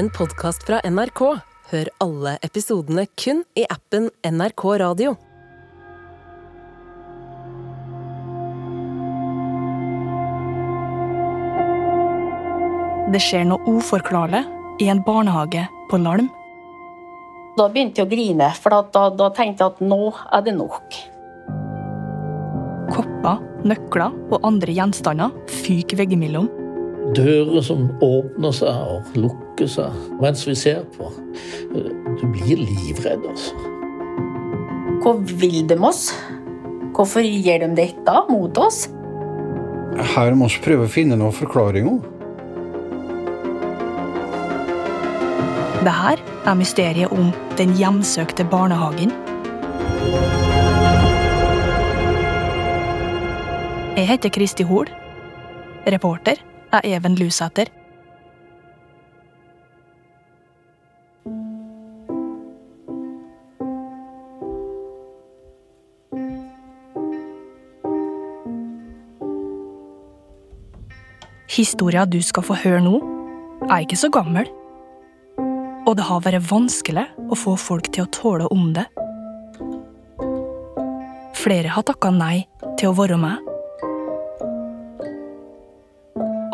en podkast fra NRK. Hør alle episodene kun i appen NRK Radio. Det skjer noe uforklarlig i en barnehage på Larm. Da begynte jeg å grine, for da, da, da tenkte jeg at nå er det nok. Kopper, nøkler og andre gjenstander fyker veggimellom. Dører som åpner seg og lukker seg mens vi ser på. Du blir livredd, altså. Hva vil de oss? Hvorfor gjør de dette mot oss? Her må vi prøve å finne noen forklaringer. Det her er mysteriet om den hjemsøkte barnehagen. Jeg heter Kristi Hol. Reporter er Even Lusæter. Historia du skal få høre nå, er ikke så gammel. Og det har vært vanskelig å få folk til å tåle om det. Flere har takka nei til å være med.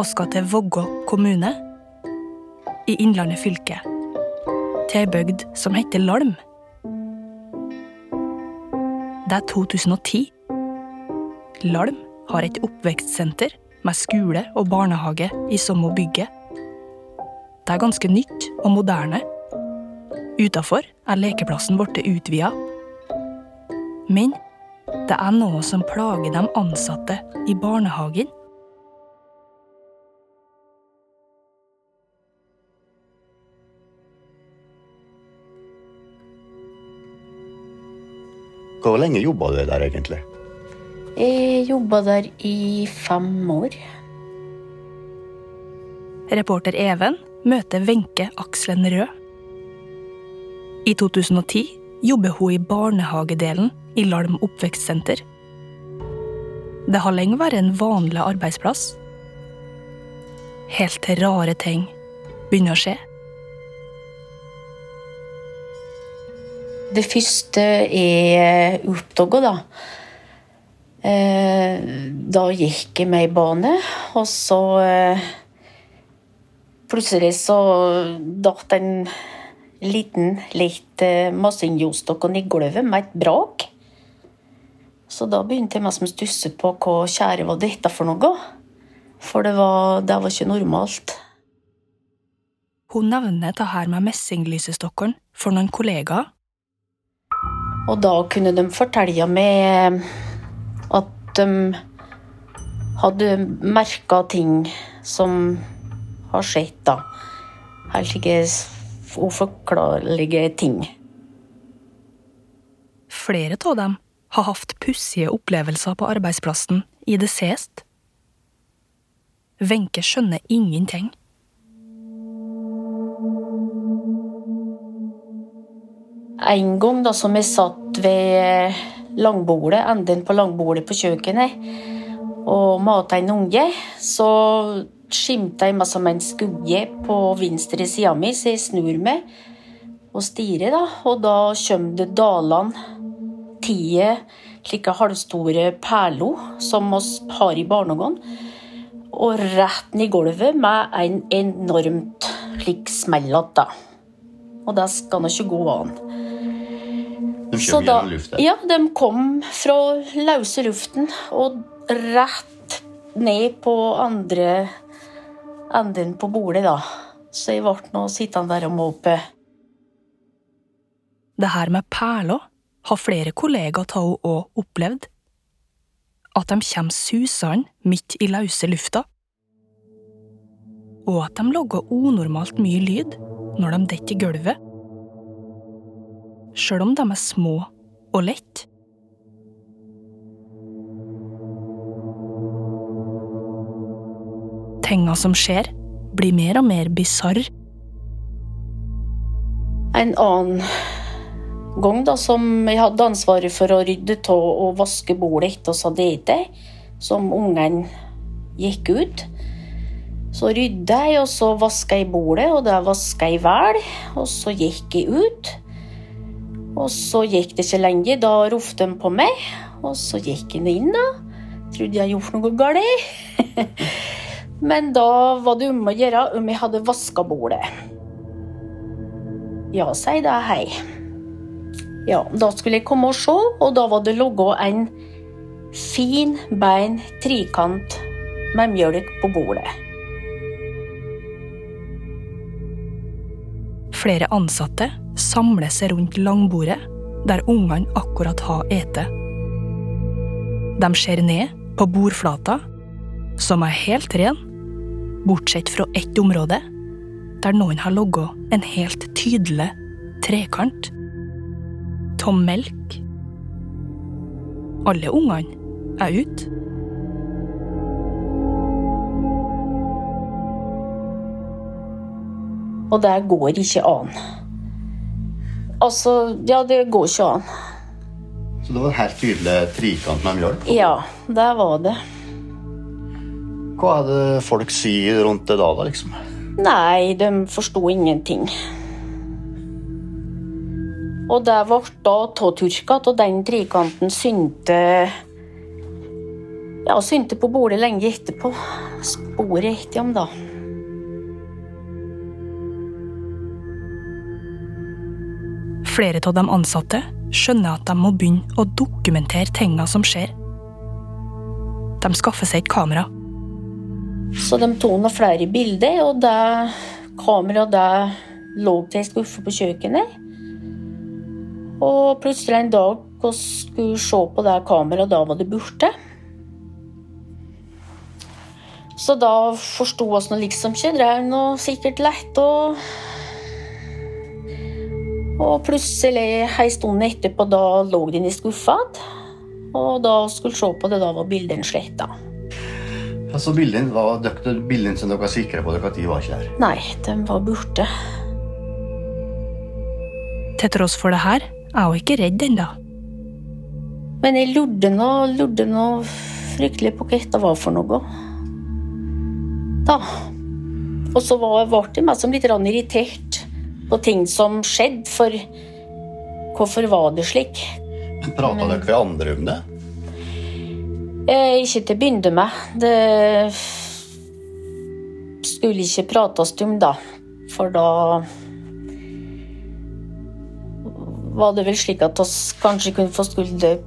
Og skal til Vågå kommune i Innlandet fylke. Til ei bygd som heter Lalm. Det er 2010. Lalm har et oppvekstsenter med skole og barnehage i samme bygget. Det er ganske nytt og moderne. Utafor er lekeplassen blitt utvida. Men det er noe som plager de ansatte i barnehagen. Hvor lenge jobba du der, egentlig? Jeg jobba der i fem år. Reporter Even møter Wenche Akselen Rød. I 2010 jobber hun i barnehagedelen i Lalm oppvekstsenter. Det har lenge vært en vanlig arbeidsplass. Helt til rare ting begynner å skje. Det første jeg oppdaga, da Da gikk jeg med i bane, og så eh, Plutselig så datt en liten, litt eh, i gulvet med et brak. Så da begynte jeg mest å stusse på hva kjære var dette for noe. For det var, det var ikke normalt. Hun nevner det her med messinglysestokken for noen kollegaer. Og da kunne de fortelle meg de hadde merka ting som har skjedd, da. Helt ikke uforklarlige ting. Flere av dem har hatt pussige opplevelser på arbeidsplassen i det siste. Wenche skjønner ingenting. En gang da som jeg satt ved langbordet, enden på langbordet på kjøkkenet, og mata en unge, så skimta jeg meg som en skugge på venstre sida mi, så jeg snur meg og stirrer, da. Og da kommer det dalende ti slike halvstore perler som vi har i barnehagen, og rett ned i gulvet med en enormt slik smell da. Og det skal nå ikke gå an. De Så da, gjennom lufta. ja, de kom fra løse luften og rett ned på andre enden på bordet, da. Så jeg ble nå sittende der og måpe. Det her med perler har flere kollegaer av henne òg opplevd. At de kommer susende midt i løse lufta. Og at de lager unormalt mye lyd når de detter i gulvet. Sjøl om de er små og lette. Tinga som skjer, blir mer og mer bisarr. En annen gang da, som jeg hadde ansvaret for å rydde av og vaske bordet etter oss hadde spist, som ungene gikk ut, Så rydda jeg, og så vaska jeg bordet, og da vaska jeg vel. Og så gikk jeg ut. Og så gikk det ikke lenge, da ropte de på meg. Og så gikk han inn, da. Trodde jeg gjorde noe galt. Men da var det om å gjøre om jeg hadde vaska bordet. Ja, sier da hei. Ja, da skulle jeg komme og se, og da var det ligget en fin, bein trikant med mjølk på bordet. Flere ansatte samler seg rundt langbordet der ungene akkurat har ete. De ser ned på bordflata, som er helt ren, bortsett fra ett område, der noen har logga en helt tydelig trekant. Tom melk. Alle ungene er ute. Og det går ikke an. Altså, ja, det går ikke an. Så det var en helt tydelig trikant med mjølk. Ja, det var det. Hva er det folk sier rundt det da, da liksom? Nei, de forsto ingenting. Og det ble da tåtørka, og den trikanten synte Ja, synte på bordet lenge etterpå. Sporet etter dem, da. Flere av de ansatte skjønner at de må begynne å dokumentere tinga som skjer. De skaffer seg et kamera. Så de tok noen flere bilder, og det kameraet det lå til ei skuffe på kjøkkenet. Og plutselig en dag vi skulle se på det kameraet, da var det borte. Så da forsto vi liksom ikke. Drev nå sikkert lett og Og plutselig, ei stund etterpå, da lå den i skuffa igjen. Og da skulle se på det, da var bildene sletta. Altså, bildene, var døkte, bildene som dere er sikre på dere de var ikke der? Nei, de var borte. Til tross for det her er hun ikke redd ennå. Men jeg lurte nå, lurte nå fryktelig på hva dette var for noe. Da. Og så var- ble jeg meg som litt irritert på ting som skjedde, for hvorfor var det slik? Men Prata dere med andre om det? Eh, ikke til å begynne med. Det skulle ikke prates om, da. For da var det vel slik at oss kanskje kunne få skulder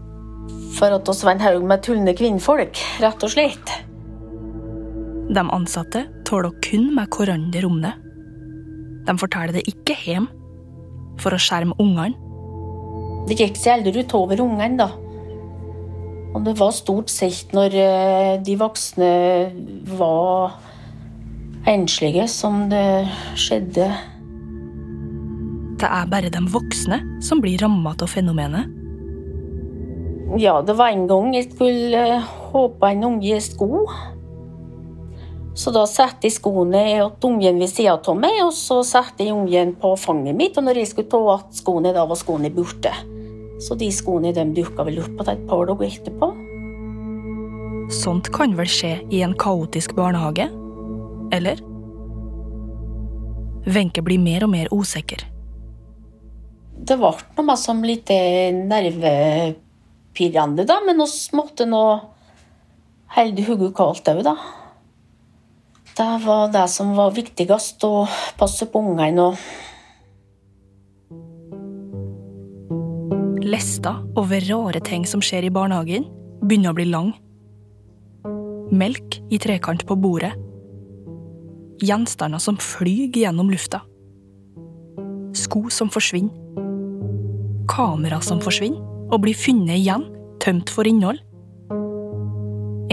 for at oss var en haug med tullende kvinnfolk, rett og slett. De ansatte tåler kun med hverandre om det. De forteller det ikke hjem, for å skjerme ungene. Det gikk seg aldri utover ungene, da. Og det var stort sett når eh, de voksne var enslige, som det skjedde. Det er bare de voksne som blir ramma av fenomenet. Ja, det var en gang jeg skulle eh, håpe en unge i sko. Så da satte jeg skoene til ungen ved sida av meg, og så satte jeg ungen på fanget mitt. Og når jeg skulle ta att skoene, da var skoene borte. Så de skoene de dukka vel opp igjen et par dager etterpå. Sånt kan vel skje i en kaotisk barnehage? Eller? Wenche blir mer og mer usikker. Det ble noe som litt eh, nervepirrende, da, men vi måtte nå holde hodet kaldt òg, da. Det var det som var viktigst, å passe på ungene og Lista over rare ting som skjer i barnehagen, begynner å bli lang. Melk i trekant på bordet. Gjenstander som flyr gjennom lufta. Sko som forsvinner. Kamera som forsvinner og blir funnet igjen, tømt for innhold.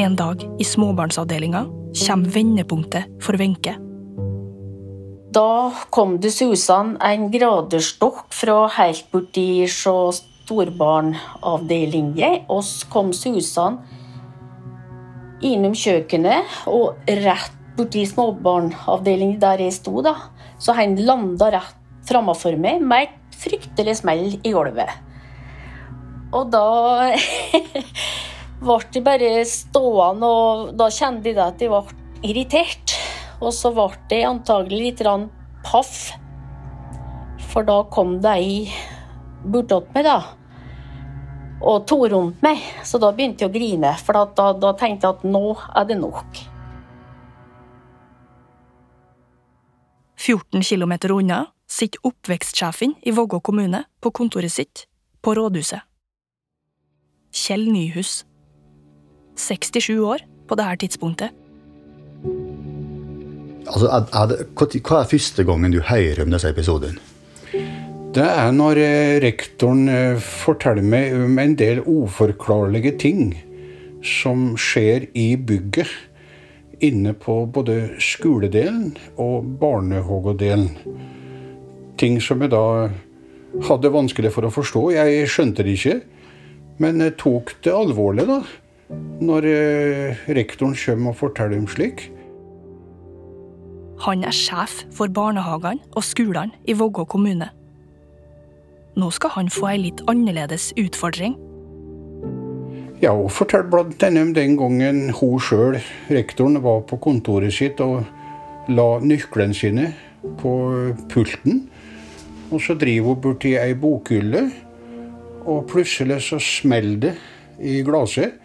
En dag i småbarnsavdelinga kommer vendepunktet for Wenche. Da kom det susende en graderstokk fra helt borti sjå storbarnavdelinga. Så kom susende innom kjøkkenet og rett borti småbarnavdelingen der jeg sto. da. Så han landa rett framfor meg med et fryktelig smell i gulvet. Og da ble de bare stående, og da kjente de at de ble irritert. og så ble de antagelig litt paff. For da kom ei bortåt meg, da. Og tok rundt meg. Så da begynte jeg å grine, for da, da tenkte jeg at nå er det nok. 14 km unna sitter oppvekstsjefen i Vågå kommune på kontoret sitt på rådhuset. Kjell Nyhus. 67 år på dette tidspunktet. Altså, er, er det, hva- er første gangen du hører om disse episodene? Det er når eh, rektoren eh, forteller meg om en del uforklarlige ting som skjer i bygget. Inne på både skoledelen og barnehagedelen. Ting som jeg da hadde vanskelig for å forstå. Jeg skjønte det ikke, men jeg tok det alvorlig da. Når eh, rektoren kommer og forteller om slik. Han er sjef for barnehagene og skolene i Vågå kommune. Nå skal han få ei litt annerledes utfordring. Ja, hun fortalte blant annet om den gangen hun sjøl, rektoren, var på kontoret sitt og la nøklene sine på pulten. Og så driver hun borti ei bokhylle, og plutselig så smeller det i glasset.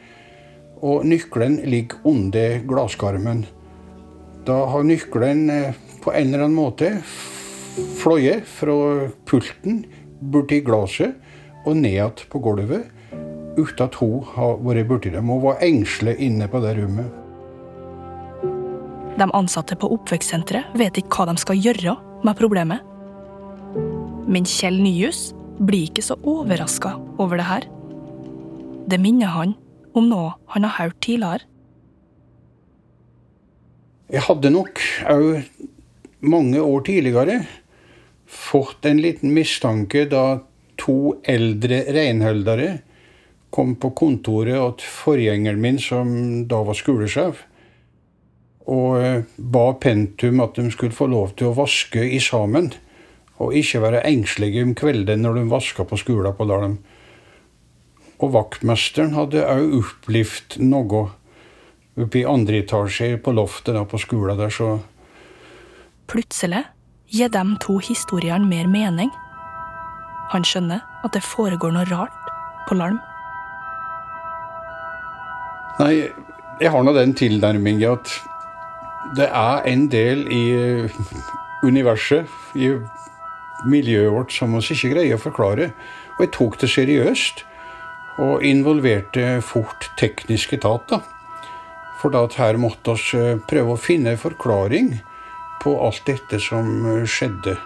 Og nøkkelen ligger under glasskarmen. Da har nøkkelen eh, på en eller annen måte fløyet fra pulten borti glasset og ned igjen på gulvet uten at hun har vært borti dem. Hun var engstelig inne på det rommet. De ansatte på oppvekstsenteret vet ikke hva de skal gjøre med problemet. Men Kjell Nyhus blir ikke så overraska over det her. Det minner han om noe han har hørt tidligere. Jeg hadde nok òg mange år tidligere fått en liten mistanke da to eldre renholdere kom på kontoret til forgjengeren min, som da var skolesjef, og eh, ba Pentum at de skulle få lov til å vaske i sammen. Og ikke være engstelige om kvelden når de vaska på skolen på Dalem. Og vaktmesteren hadde òg opplevd noe oppe i andre etasje på loftet da på skolen der, så Plutselig gir de to historiene mer mening. Han skjønner at det foregår noe rart på Larm. Nei, jeg har nå den tilnærmingen at det er en del i eh, universet, i miljøet vårt, som vi ikke greier å forklare. Og jeg tok det seriøst, og involverte fort teknisk etat. da. For da her måtte vi eh, prøve å finne en forklaring på alt dette som eh, skjedde.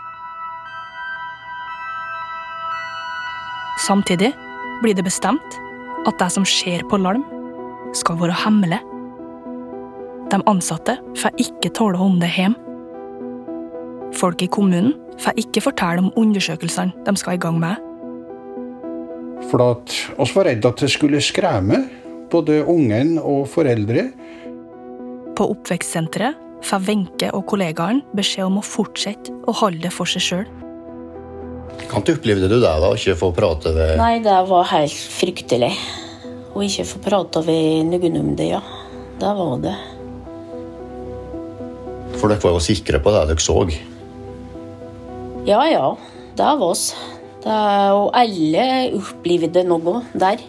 Samtidig blir det bestemt at det som skjer på Larm, skal være hemmelig. De ansatte får ikke tåle om det hjem. Folk i kommunen får ikke fortelle om undersøkelsene de skal i gang med. For at oss var redd at det skulle skremme både ungen og foreldre. På oppvekstsenteret får Wenche og kollegaene beskjed om å fortsette å holde det for seg sjøl. Hvordan opplevde du det da, å ikke få prate ved Nei, det var helt fryktelig. Å ikke få prate ved noen om det, ja. Det var det. For dere var jo sikre på det dere så. Ja, ja. Det var oss. Det, og alle opplevde noe der.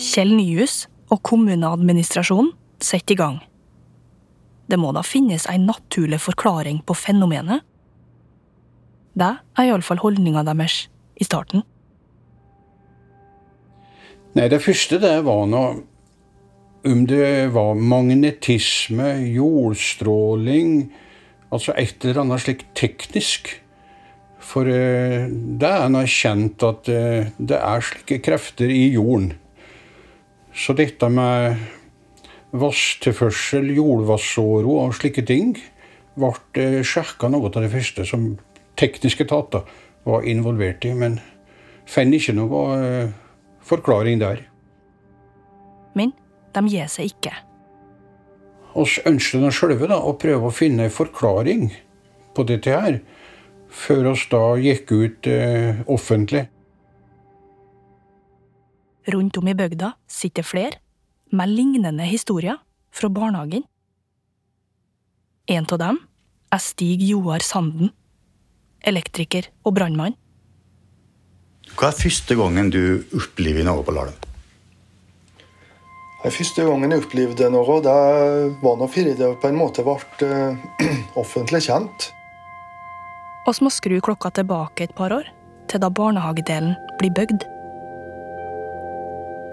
Kjell Nyhus og kommuneadministrasjonen setter i gang. Det må da finnes ei naturlig forklaring på fenomenet. Det er iallfall holdninga deres i starten. Nei, det første det var nå om det var magnetisme, jordstråling Altså et eller annet slikt teknisk. For eh, det er nå kjent at eh, det er slike krefter i jorden. Så dette med vasstilførsel, jordvassåro og slike ting ble eh, sjekka noe av det første som tekniske etater var involvert i. Men fant ikke noe eh, forklaring der. Men de gir seg ikke. Oss ønsket nå sjølve da, å prøve å finne en forklaring på dette her, før oss da gikk ut eh, offentlig. Rundt om i bygda sitter flere med lignende historier fra barnehagen. En av dem er Stig Joar Sanden, elektriker og brannmann. Hva er første gangen du opplever noe på Larm? Den første gangen jeg opplevde noe, det var når det på en måte ble eh, offentlig kjent. Vi må skru klokka tilbake et par år, til da barnehagedelen blir bygd.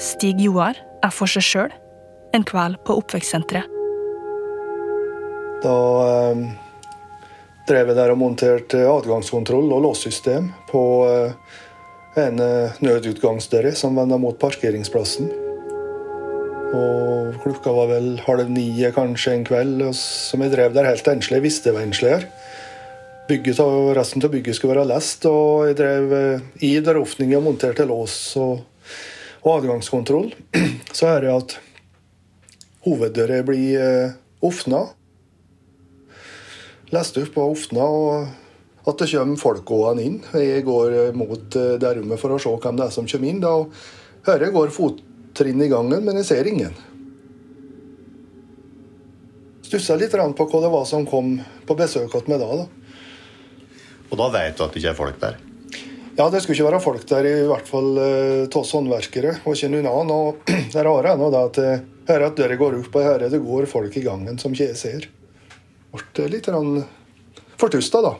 Stig Joar er for seg sjøl en kveld på oppvekstsenteret. Da eh, drev jeg der og monterte adgangskontroll og låssystem på eh, en eh, nødutgangsdør som vender mot parkeringsplassen. Og klokka var vel halv ni kanskje en kveld, og som jeg drev der helt enslig. Visste jeg var enslig her. Bygget Resten av bygget skulle være lest, og jeg drev i i døråpningen og monterte lås og, og adgangskontroll. Så hører jeg at hoveddøra blir eh, åpna. Leste opp og åpna, og at det kommer folk gående inn. Jeg går eh, mot eh, det rommet for å se hvem det er som kommer inn. Da hører jeg går fottrinn i gangen, men jeg ser ingen. Stussa litt på hva det var som kom på besøk hos meg da. da. Og da vet du at det ikke er folk der? Ja, det skulle ikke være folk der, i hvert fall av oss håndverkere. Og ikke noen annen. Og det rare er nå at jeg hører at døra går opp, og jeg hører det går folk i gangen som ikke jeg ser. Ble litt fortusta, da.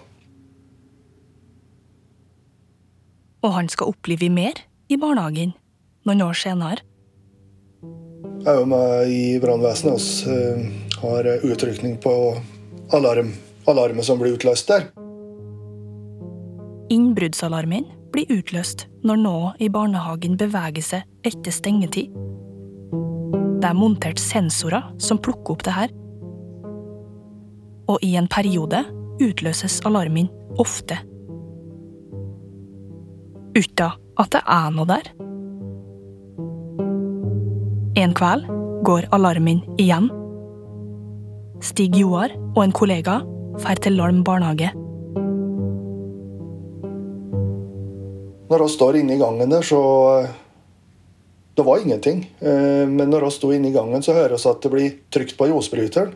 Og han skal oppleve mer i barnehagen noen år senere. Er jo med i brannvesenet. Vi uh, har utrykning på alarm. alarmen som blir utløst der. Innbruddsalarmen blir utløst når noe i barnehagen beveger seg etter stengetid. Det er montert sensorer som plukker opp det her. Og i en periode utløses alarmen ofte. Uten at det er noe der. En kveld går alarmen igjen. Stig Joar og en kollega drar til Larm barnehage. Når vi står inne i gangen der, så eh, Det var ingenting. Eh, men når vi sto inne i gangen, så hører vi at det blir trykt på ljosbryteren.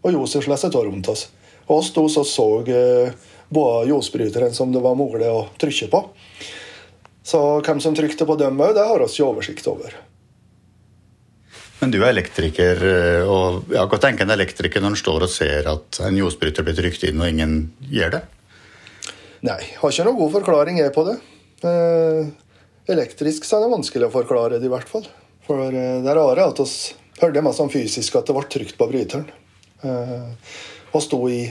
Og ljoset slår av rundt oss. Og vi sto og så eh, både ljosbryteren som det var mulig å trykke på. Så hvem som trykte på dem òg, det har vi ikke oversikt over. Men du er elektriker, og ja, hva tenker en elektriker når han står og ser at en ljosbryter blir trykt inn, og ingen gjør det? Nei, har ikke noen god forklaring jeg på det. Eh, elektrisk så er det vanskelig å forklare det, i hvert fall. For eh, det rare er at vi hørte mest sånn fysisk at det ble trykt på bryteren. Eh, og sto i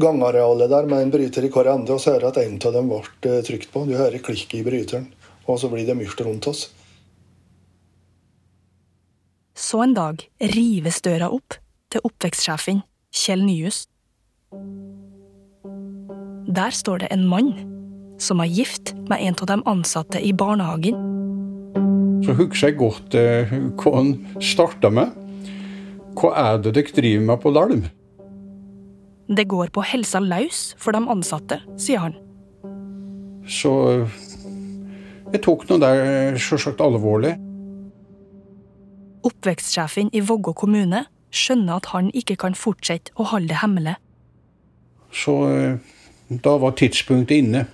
gangarealet der med en bryter i hver ende, og så hører at en av dem ble trykt på. Du hører klikket i bryteren, og så blir det mørkt rundt oss. Så en dag rives døra opp til oppvekstsjefen Kjell Nyhus. Der står det en mann som er gift med en av de ansatte i barnehagen. Så husker jeg godt eh, hva han starta med. Hva er det dere driver med på Lalm? Det går på helsa løs for de ansatte, sier han. Så eh, jeg tok nå det selvsagt alvorlig. Oppvekstsjefen i Vågå kommune skjønner at han ikke kan fortsette å holde det hemmelig. Så eh, da var tidspunktet inne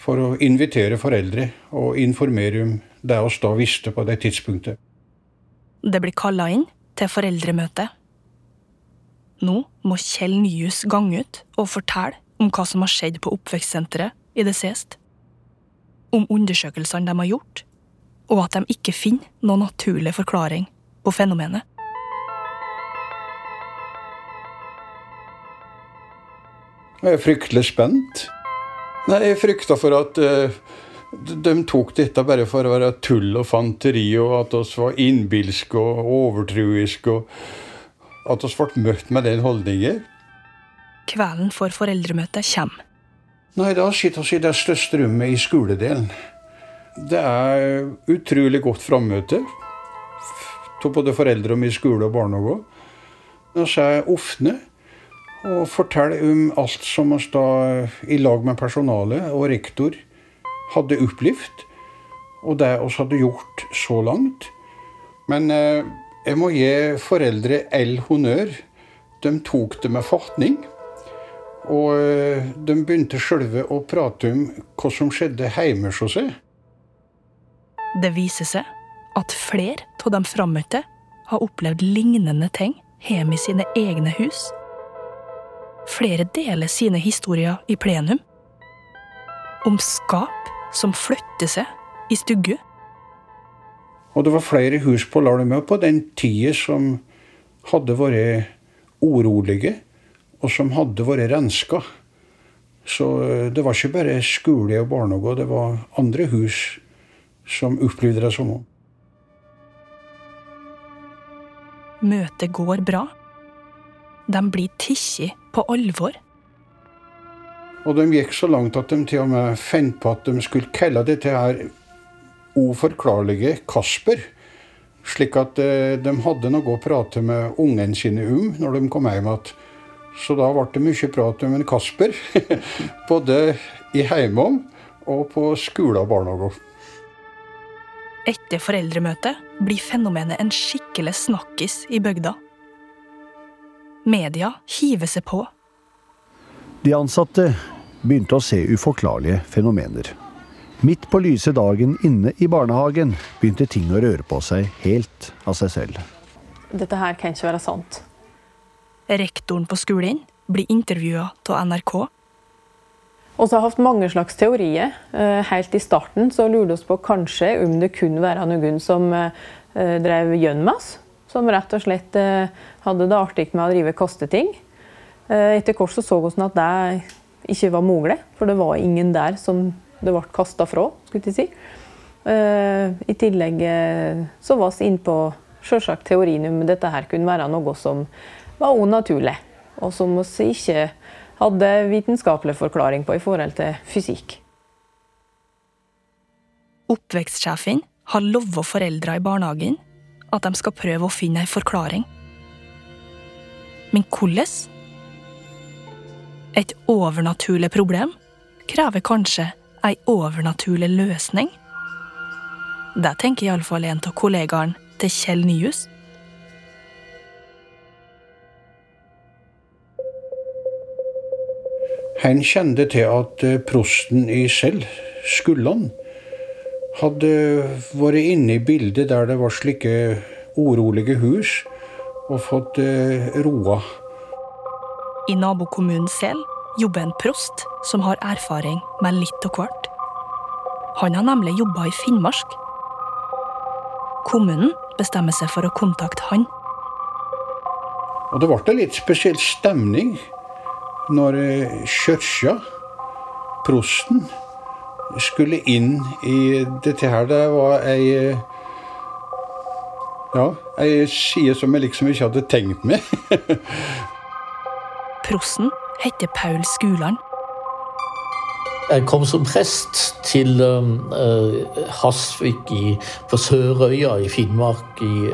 for å invitere foreldre og informere om det oss da visste på det tidspunktet. Det blir kalla inn til foreldremøte. Nå må Kjell Nyhus gange ut og fortelle om hva som har skjedd på oppvekstsenteret i det sist. Om undersøkelsene de har gjort, og at de ikke finner noen naturlig forklaring på fenomenet. Jeg er fryktelig spent. Nei, jeg frykta for at uh, de tok dette bare for å være tull og fanteri, og at oss var innbilske og overtruiske, og at oss ble møtt med den holdningen. Kvelden for foreldremøtet kommer. Nei, da sitter vi i det største rommet i skoledelen. Det er utrolig godt frammøte av både foreldre og mye skole og barnehage. Så er ofte og fortelle om alt som vi da i lag med personalet og rektor hadde opplevd, og det vi hadde gjort så langt. Men eh, jeg må gi foreldre all honnør. De tok det med fatning. Og eh, de begynte sjølve å prate om hva som skjedde hjemme hos seg. Det viser seg at flere av de frammøtte har opplevd lignende ting hjemme i sine egne hus. Flere deler sine historier i plenum. Om skap som flytter seg i stugge. Og det var flere hus på Larmø på den tida som hadde vært urolige, og som hadde vært renska. Så det var ikke bare skole og barnehage, det var andre hus som opplevde det samme. Møtet går bra. De blir tatt på alvor. Og de gikk så langt at de til og med fant på at de skulle kalle dette her uforklarlige Kasper. Slik at eh, de hadde noe å prate med ungene sine om når de kom hjem igjen. Så da ble det mye prat om en Kasper. Både i heimom og på skole og barnehage. Etter foreldremøtet blir fenomenet en skikkelig snakkis i bygda. Media hiver seg på. De ansatte begynte å se uforklarlige fenomener. Midt på lyse dagen inne i barnehagen begynte ting å røre på seg helt av seg selv. Dette her kan ikke være sant. Rektoren på skolen blir intervjua av NRK. Og så har hatt mange slags teorier. Eh, helt i starten så lurte vi på kanskje om det kunne være noen som drev gjennom oss. Som rett og slett eh, hadde det artig med å drive kasteting. Etter hvert så så vi at det ikke var mulig, for det var ingen der som det ble kasta fra. skulle jeg si. I tillegg så var vi inne på teorien om dette her kunne være noe som var unaturlig, og som vi ikke hadde vitenskapelig forklaring på i forhold til fysikk. Oppvekstsjefen har lova foreldra i barnehagen at de skal prøve å finne ei forklaring. Men hvordan? Et overnaturlig problem krever kanskje ei overnaturlig løsning? Det tenker iallfall en av kollegaene til Kjell Nyhus. Han kjente til at eh, prosten i Sel, Skulland, hadde vært inne i bildet der det var slike urolige hus, og fått eh, roa. I nabokommunen Sel jobber en prost som har erfaring med litt og hvert. Han har nemlig jobba i Finnmark. Kommunen bestemmer seg for å kontakte han. Og det ble en litt spesiell stemning når Kjørsja, kirka, prosten, skulle inn i dette her. Det var ei eh, Ja, ei side som jeg liksom ikke hadde tenkt meg. Prosten heter Paul Skuland. Jeg kom som prest til uh, Hasvik i, på Sørøya i Finnmark i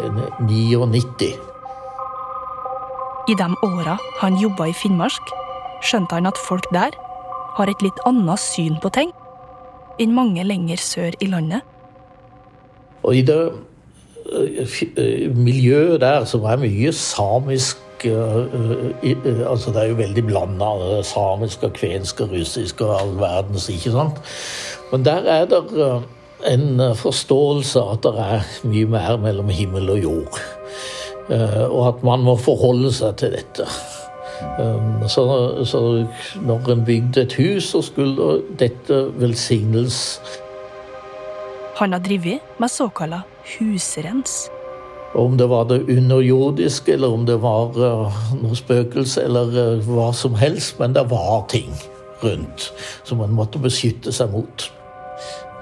99. I de åra han jobba i Finnmark, skjønte han at folk der har et litt annet syn på ting enn mange lenger sør i landet. Og i det uh, miljøet der som er mye samisk uh, altså Det er jo veldig blanda samisk og kvensk og russisk og all verdens, ikke sant? Men der er det en forståelse at det er mye mer mellom himmel og jord. Og at man må forholde seg til dette. Så, så når en bygde et hus, så skulle dette velsignes. Han har drevet med såkalla husrens. Om det var det underjordiske, eller om det var uh, noe spøkelse, eller uh, hva som helst. Men det var ting rundt som man måtte beskytte seg mot.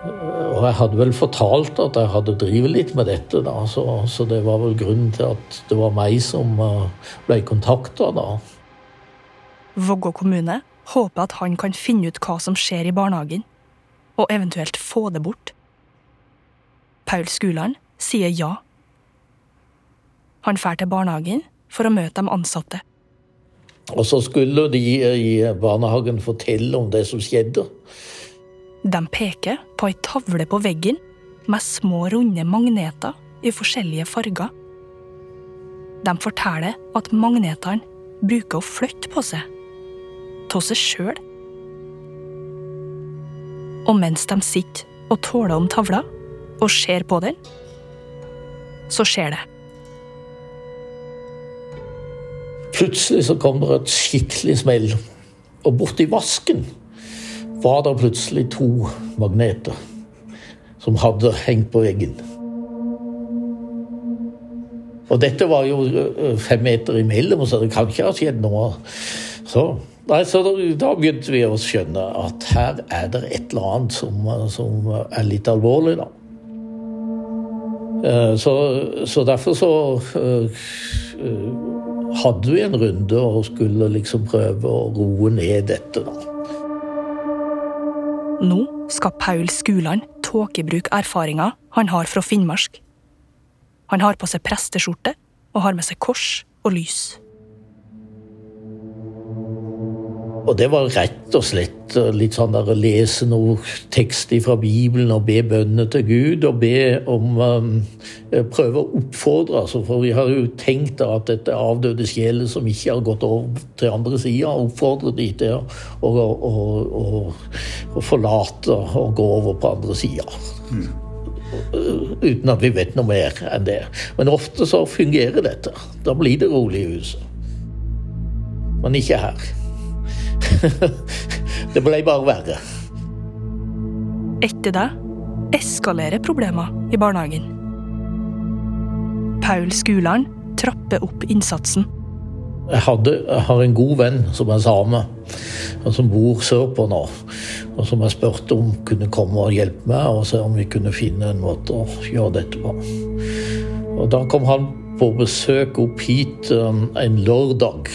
Og jeg hadde vel fortalt at jeg hadde drevet litt med dette, da, så, så, det var vel grunnen til at det var meg som ble kontakta da. Vågå kommune håper at han kan finne ut hva som skjer i barnehagen, og eventuelt få det bort. Paul Skuland sier ja. Han drar til barnehagen for å møte de ansatte. Og så skulle de i barnehagen fortelle om det som skjedde. De peker på ei tavle på veggen med små, runde magneter i forskjellige farger. De forteller at magnetene bruker å flytte på seg. Av seg sjøl. Og mens de sitter og tåler om tavla og ser på den, så skjer det. Plutselig så kommer et skikkelig smell, og borti vasken var det plutselig to magneter som hadde hengt på veggen. Og dette var jo fem meter imellom, så det kan ikke ha skjedd noe. Så, nei, så da, da, begynte vi å skjønne at her er det et eller annet som, som er litt alvorlig, da. Så, så derfor så uh, hadde vi en runde og skulle liksom prøve å roe ned dette, da. Nå skal Paul Skuland tåkebruke erfaringer han har fra Finnmark. Han har på seg presteskjorte og har med seg kors og lys. Og det var rett og slett litt sånn der å lese noe tekst fra Bibelen og be bønner til Gud. Og be om um, Prøve å oppfordre, altså, for vi har jo tenkt at dette avdøde sjeler som ikke har gått over til andre sida. Oppfordre de til å, å, å, å, forlate og gå over på andre sida. Mm. Uten at vi vet noe mer enn det. Men ofte så fungerer dette. Da blir det rolig i huset. Men ikke her. det ble bare verre. Etter det eskalerer problemer i barnehagen. Paul Skuland trapper opp innsatsen. Jeg, hadde, jeg, har en god venn som er same, og som bor sørpå nå. Og som jeg spurte om kunne komme og hjelpe meg, og se om vi kunne finne en måte å gjøre dette på. Og Da kom han på besøk opp hit um, en lørdag.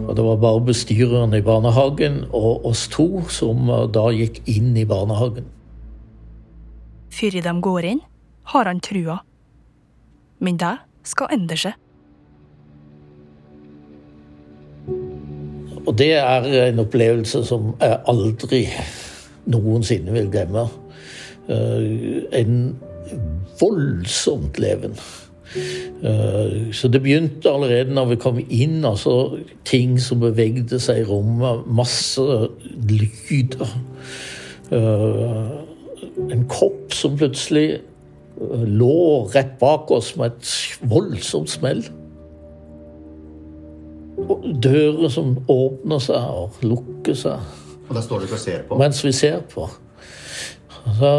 Og Det var bare bestyreren i barnehagen og oss to som uh, da gikk inn i barnehagen. Før de går inn, har han trua. Men det skal endre seg. Og det er en opplevelse som jeg aldri noensinne vil glemme. En voldsomt leven. Så det begynte allerede når vi kom inn. altså Ting som bevegde seg i rommet. Masse lyder. En kopp som plutselig lå rett bak oss med et voldsomt smell. Dører som åpner seg og lukker seg. Og der står dere og ser på? Mens vi ser på. Så,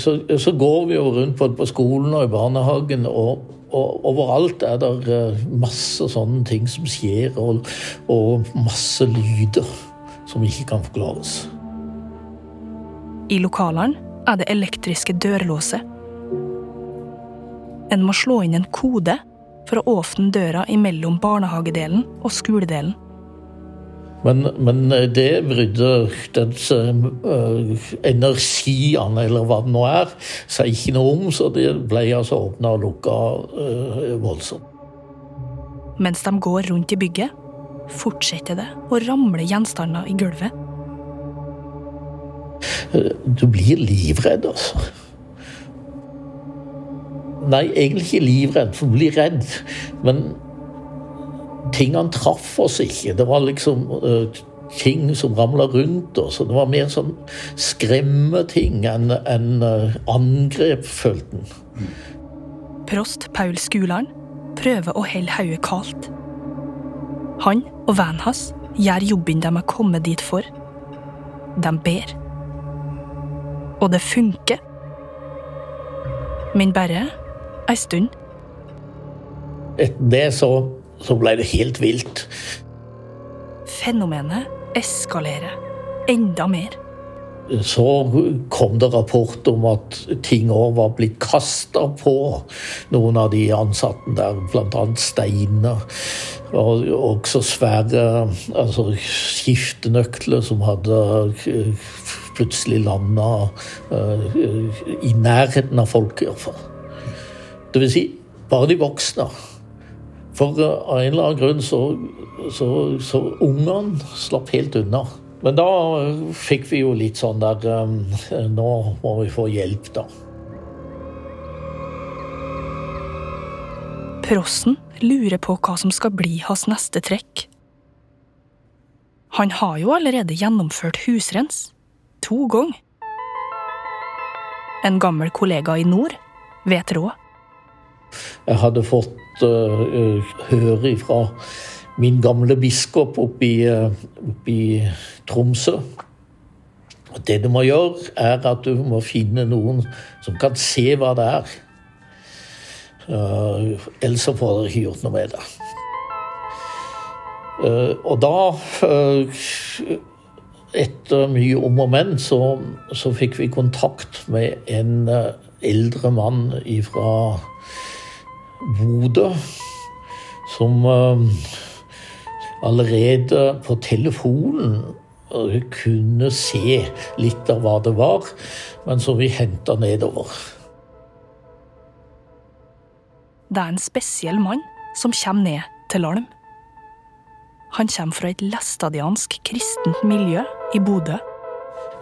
så, så går vi jo rundt både på skolen og i barnehagen, og, og overalt er det eh, masse sånne ting som skjer, og, og masse lyder som ikke kan forklares. I lokalene er det elektriske dørlåser. En må slå inn en kode for å åpne døra imellom barnehagedelen og skoledelen. Men, men det brydde den uh, energiene, eller hva det nå er, seg ikke noe om, så det ble altså åpna og lukka uh, voldsomt. Mens de går rundt i bygget, fortsetter det å ramle gjenstander i gulvet. Du blir livredd, altså. Nei, egentlig ikke livredd, for du blir redd. Men tingene traff oss ikke. Det var liksom uh, ting som ramla rundt oss. og Det var mer sånn skremmeting enn en, uh, angrep, følte en. Prost Paul Skuland prøver å holde hodet kaldt. Han og vennen hans gjør jobben de er kommet dit for. De ber. Og det funker. Men bare ei stund. Etter det så, så ble det helt vilt. Fenomenet eskalerer enda mer. Så kom det rapport om at ting òg var blitt kasta på noen av de ansatte der, bl.a. steiner. Og også svære altså skiftenøkler som hadde plutselig landa uh, i nærheten av folk, iallfall. Det vil si bare de voksne. For av en eller annen grunn så, så, så ungene slapp helt unna. Men da fikk vi jo litt sånn der um, Nå må vi få hjelp, da. Prossen lurer på hva som skal bli hans neste trekk. Han har jo allerede gjennomført husrens. To ganger. En gammel kollega i nord vet råd. Jeg hadde fått uh, høre fra min gamle biskop i, oppe i Tromsø. Det du må gjøre, er at du må finne noen som kan se hva det er. Uh, ellers får dere ikke gjort noe med det. Uh, og da, uh, etter mye om og men, så, så, fikk vi kontakt med en eldre mann fra Bodø som allerede på telefonen kunne se litt av hva det var, men som vi henta nedover. Det er en spesiell mann som kommer ned til Larm. Han kommer fra et læstadiansk kristent miljø i Bodø.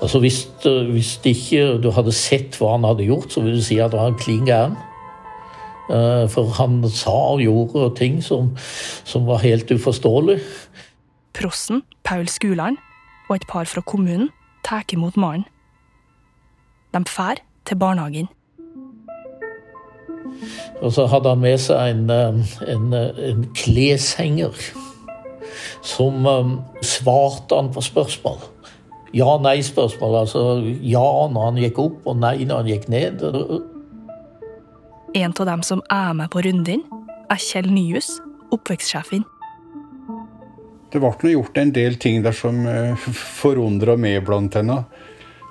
Altså hvis, hvis ikke du hadde sett hva han hadde gjort, så vil du si at han var klin gæren. Eh, for han sa og gjorde ting som, som var helt uforståelig. Prosten, Paul Skuland, og et par fra kommunen tar imot mannen. De drar til barnehagen. Og så hadde han med seg en, eh, en, eh, en kleshenger. Som svarte han på spørsmål. Ja-nei-spørsmål. Altså ja når han gikk opp, og nei når han gikk ned. En av dem som er med på runden, er Kjell Nyhus, oppvekstsjefen. Det ble gjort en del ting der som forundra meg blant henne.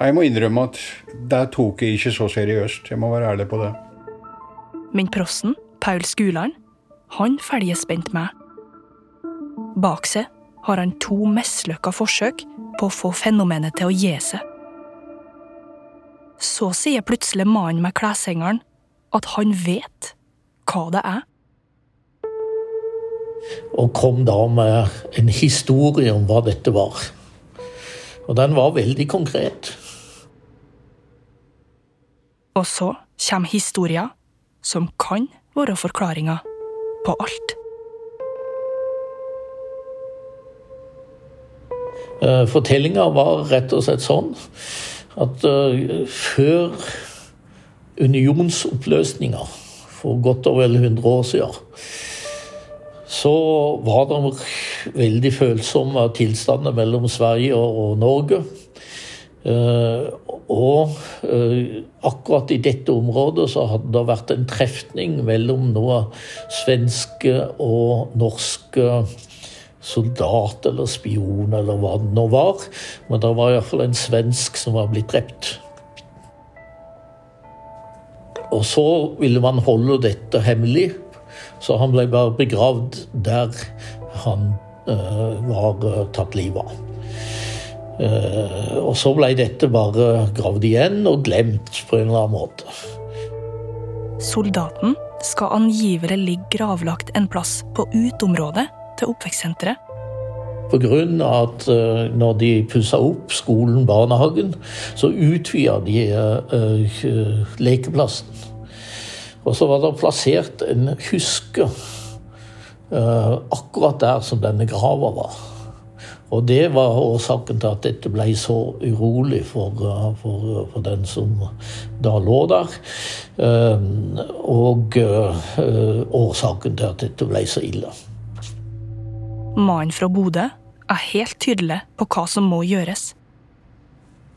Jeg må innrømme at det tok jeg ikke så seriøst. Jeg må være ærlig på det. Men prosten, Paul Skuland, han følger spent med. Bak seg har han to mislykka forsøk på å få fenomenet til å gi seg. Så sier plutselig mannen med kleshengeren at han vet hva det er og kom da med en historie om hva dette var. Og den var veldig konkret. Og så kommer historier som kan være forklaringa på alt. Eh, Fortellinga var rett og slett sånn at uh, før unionsoppløsninga for godt og vel 100 år siden så var det veldig følsomme tilstander mellom Sverige og Norge. Eh, og eh, akkurat i dette området så hadde det vært en trefning mellom noe svenske og norske soldat eller spion eller hva det nå var. Men det var iallfall en svensk som var blitt drept. Og så ville man holde dette hemmelig. Så han ble bare begravd der han uh, var uh, tatt livet av. Uh, og så ble dette bare gravd igjen og glemt på en eller annen måte. Soldaten skal angivelig ligge gravlagt en plass på uteområdet til oppvekstsenteret. Pga. at uh, når de pussa opp skolen, barnehagen, så utvida de uh, lekeplassen. Og så var det plassert en huske akkurat der som denne grava var. Og det var årsaken til at dette ble så urolig for, for, for den som da lå der. Og årsaken til at dette ble så ille. Mannen fra Bodø er helt tydelig på hva som må gjøres.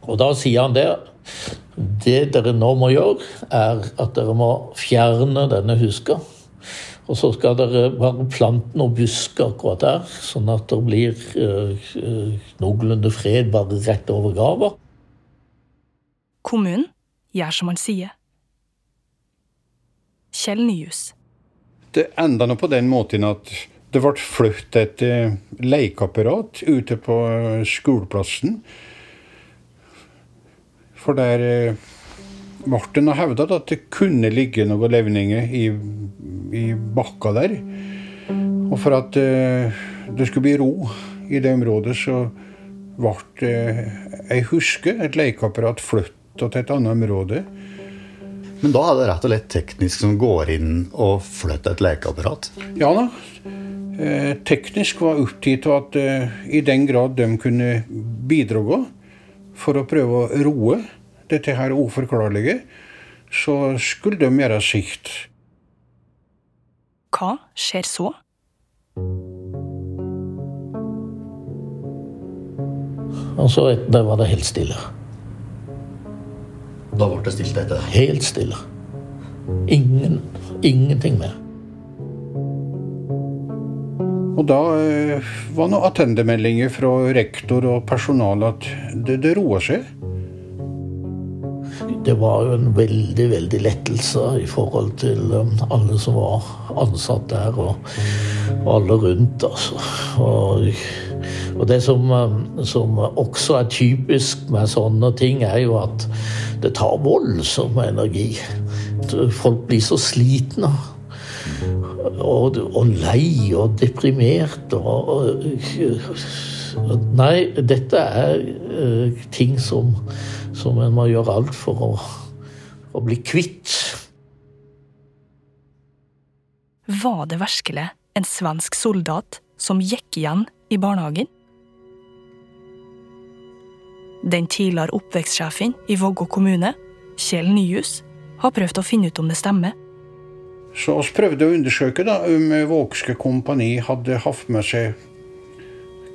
Og da sier han det det dere nå må gjøre, er at dere må fjerne denne huska. Og så skal dere bare plante noen busker akkurat der, sånn at det blir øh, noenlunde fred bare rett over grava. Kommunen gjør som han sier. Kjell Nyhus. Det enda nå på den måten at det ble flyttet et lekeapparat ute på skoleplassen for der ble Martin har hevda at det kunne ligge noen levninger i, i bakka der. Og for at uh, det skulle bli ro i det området, så ble uh, jeg husker et lekeapparat flytta til et annet område. Men da er det rett og slett teknisk som går inn og flytter et lekeapparat? Ja da. Eh, teknisk var opptatt av at eh, i den grad de kunne bidra for å prøve å roe dette her uforklarlige, så skulle de gjøre sikt. Hva skjer så? Og så det var det helt stille. Da ble det stilt etter? Helt stille. Ingen, ingenting mer. Og da eh, var det attendemeldinger fra rektor og personal at det, det roa seg. Det var jo en veldig, veldig lettelse i forhold til um, alle som var ansatt der, og, og alle rundt, altså. Og, og det som, um, som også er typisk med sånne ting, er jo at det tar voldsom energi. Folk blir så slitne. Og, og lei og deprimert og, og Nei, dette er uh, ting som, som en må gjøre alt for å, å bli kvitt. Var det virkelig en svensk soldat som gikk igjen i barnehagen? Den tidligere oppvekstsjefen i Vågå kommune, Kjell Nyhus, har prøvd å finne ut om det stemmer. Så vi prøvde å undersøke da, om Vågske kompani hadde hatt med seg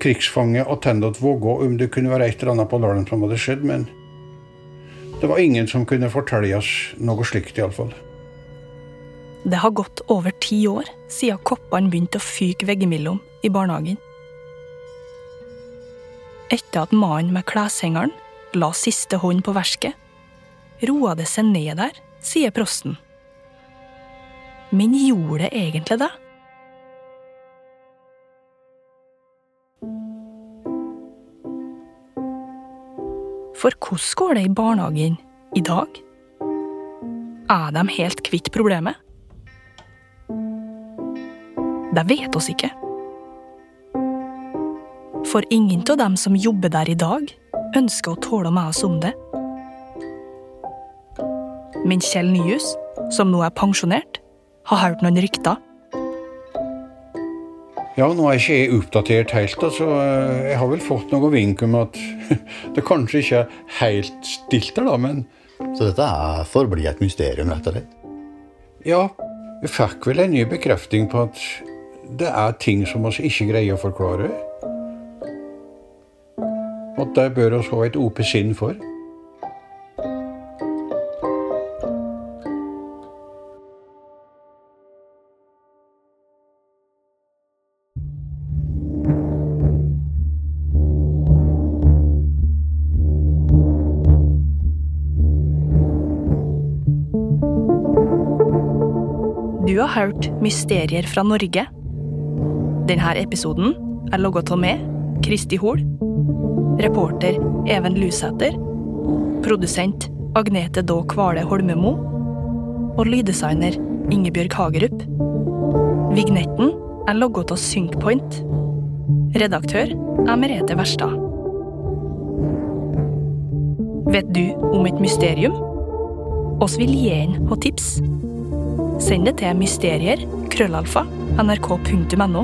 krigsfange attendant Vågå, om det kunne være et eller annet på dalen som hadde skjedd. Men det var ingen som kunne fortelle oss noe slikt, iallfall. Det har gått over ti år siden koppene begynte å fyke veggimellom i barnehagen. Etter at mannen med kleshengeren la siste hånd på verket, roa det seg ned der, sier prosten. Men gjorde det egentlig det? For hvordan går det i barnehagen i dag? Er de helt kvitt problemet? Det vet oss ikke. For ingen av dem som jobber der i dag, ønsker å tåle med oss om det. Men Kjell Nyhus, som nå er pensjonert, har hørt noen rykter. Ja, nå er ikke jeg oppdatert helt, altså. Jeg har vel fått noe vink om at det kanskje ikke er helt stilt der, da, men Så dette er forblir et mysterium, rett og slett? Ja, vi fikk vel en ny bekrefting på at det er ting som vi ikke greier å forklare. Og at det bør vi ha et åpent sinn for. Hørt Mysterier fra Norge. Denne episoden er logget av meg, Kristi Hol, reporter Even Lusæter, produsent Agnete Daa Kvale Holmemo og lyddesigner Ingebjørg Hagerup. Vignetten er logget av Synkpoint. Redaktør er Merete Verstad. Vet du om et mysterium? Oss vil gjerne ha tips. Send det til mysterier, krøllalfa, nrk.no.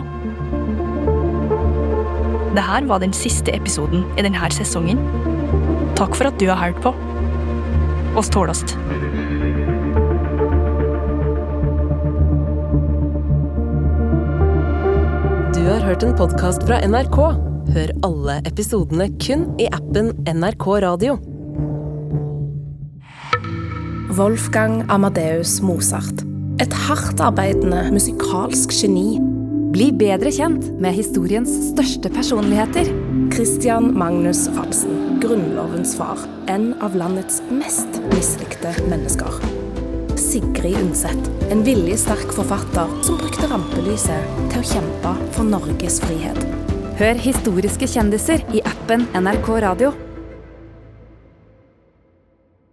Dette var den siste episoden i denne sesongen. Takk for at du har hørt på. Oss tålast. Du har hørt en podkast fra NRK. Hør alle episodene kun i appen NRK Radio. Wolfgang Amadeus Mozart. Et hardtarbeidende musikalsk geni. Bli bedre kjent med historiens største personligheter. Christian Magnus Falsen. Grunnlovens far. En av landets mest mislikte mennesker. Sigrid Undset. En viljesterk forfatter som brukte rampelyset til å kjempe for Norges frihet. Hør historiske kjendiser i appen NRK Radio.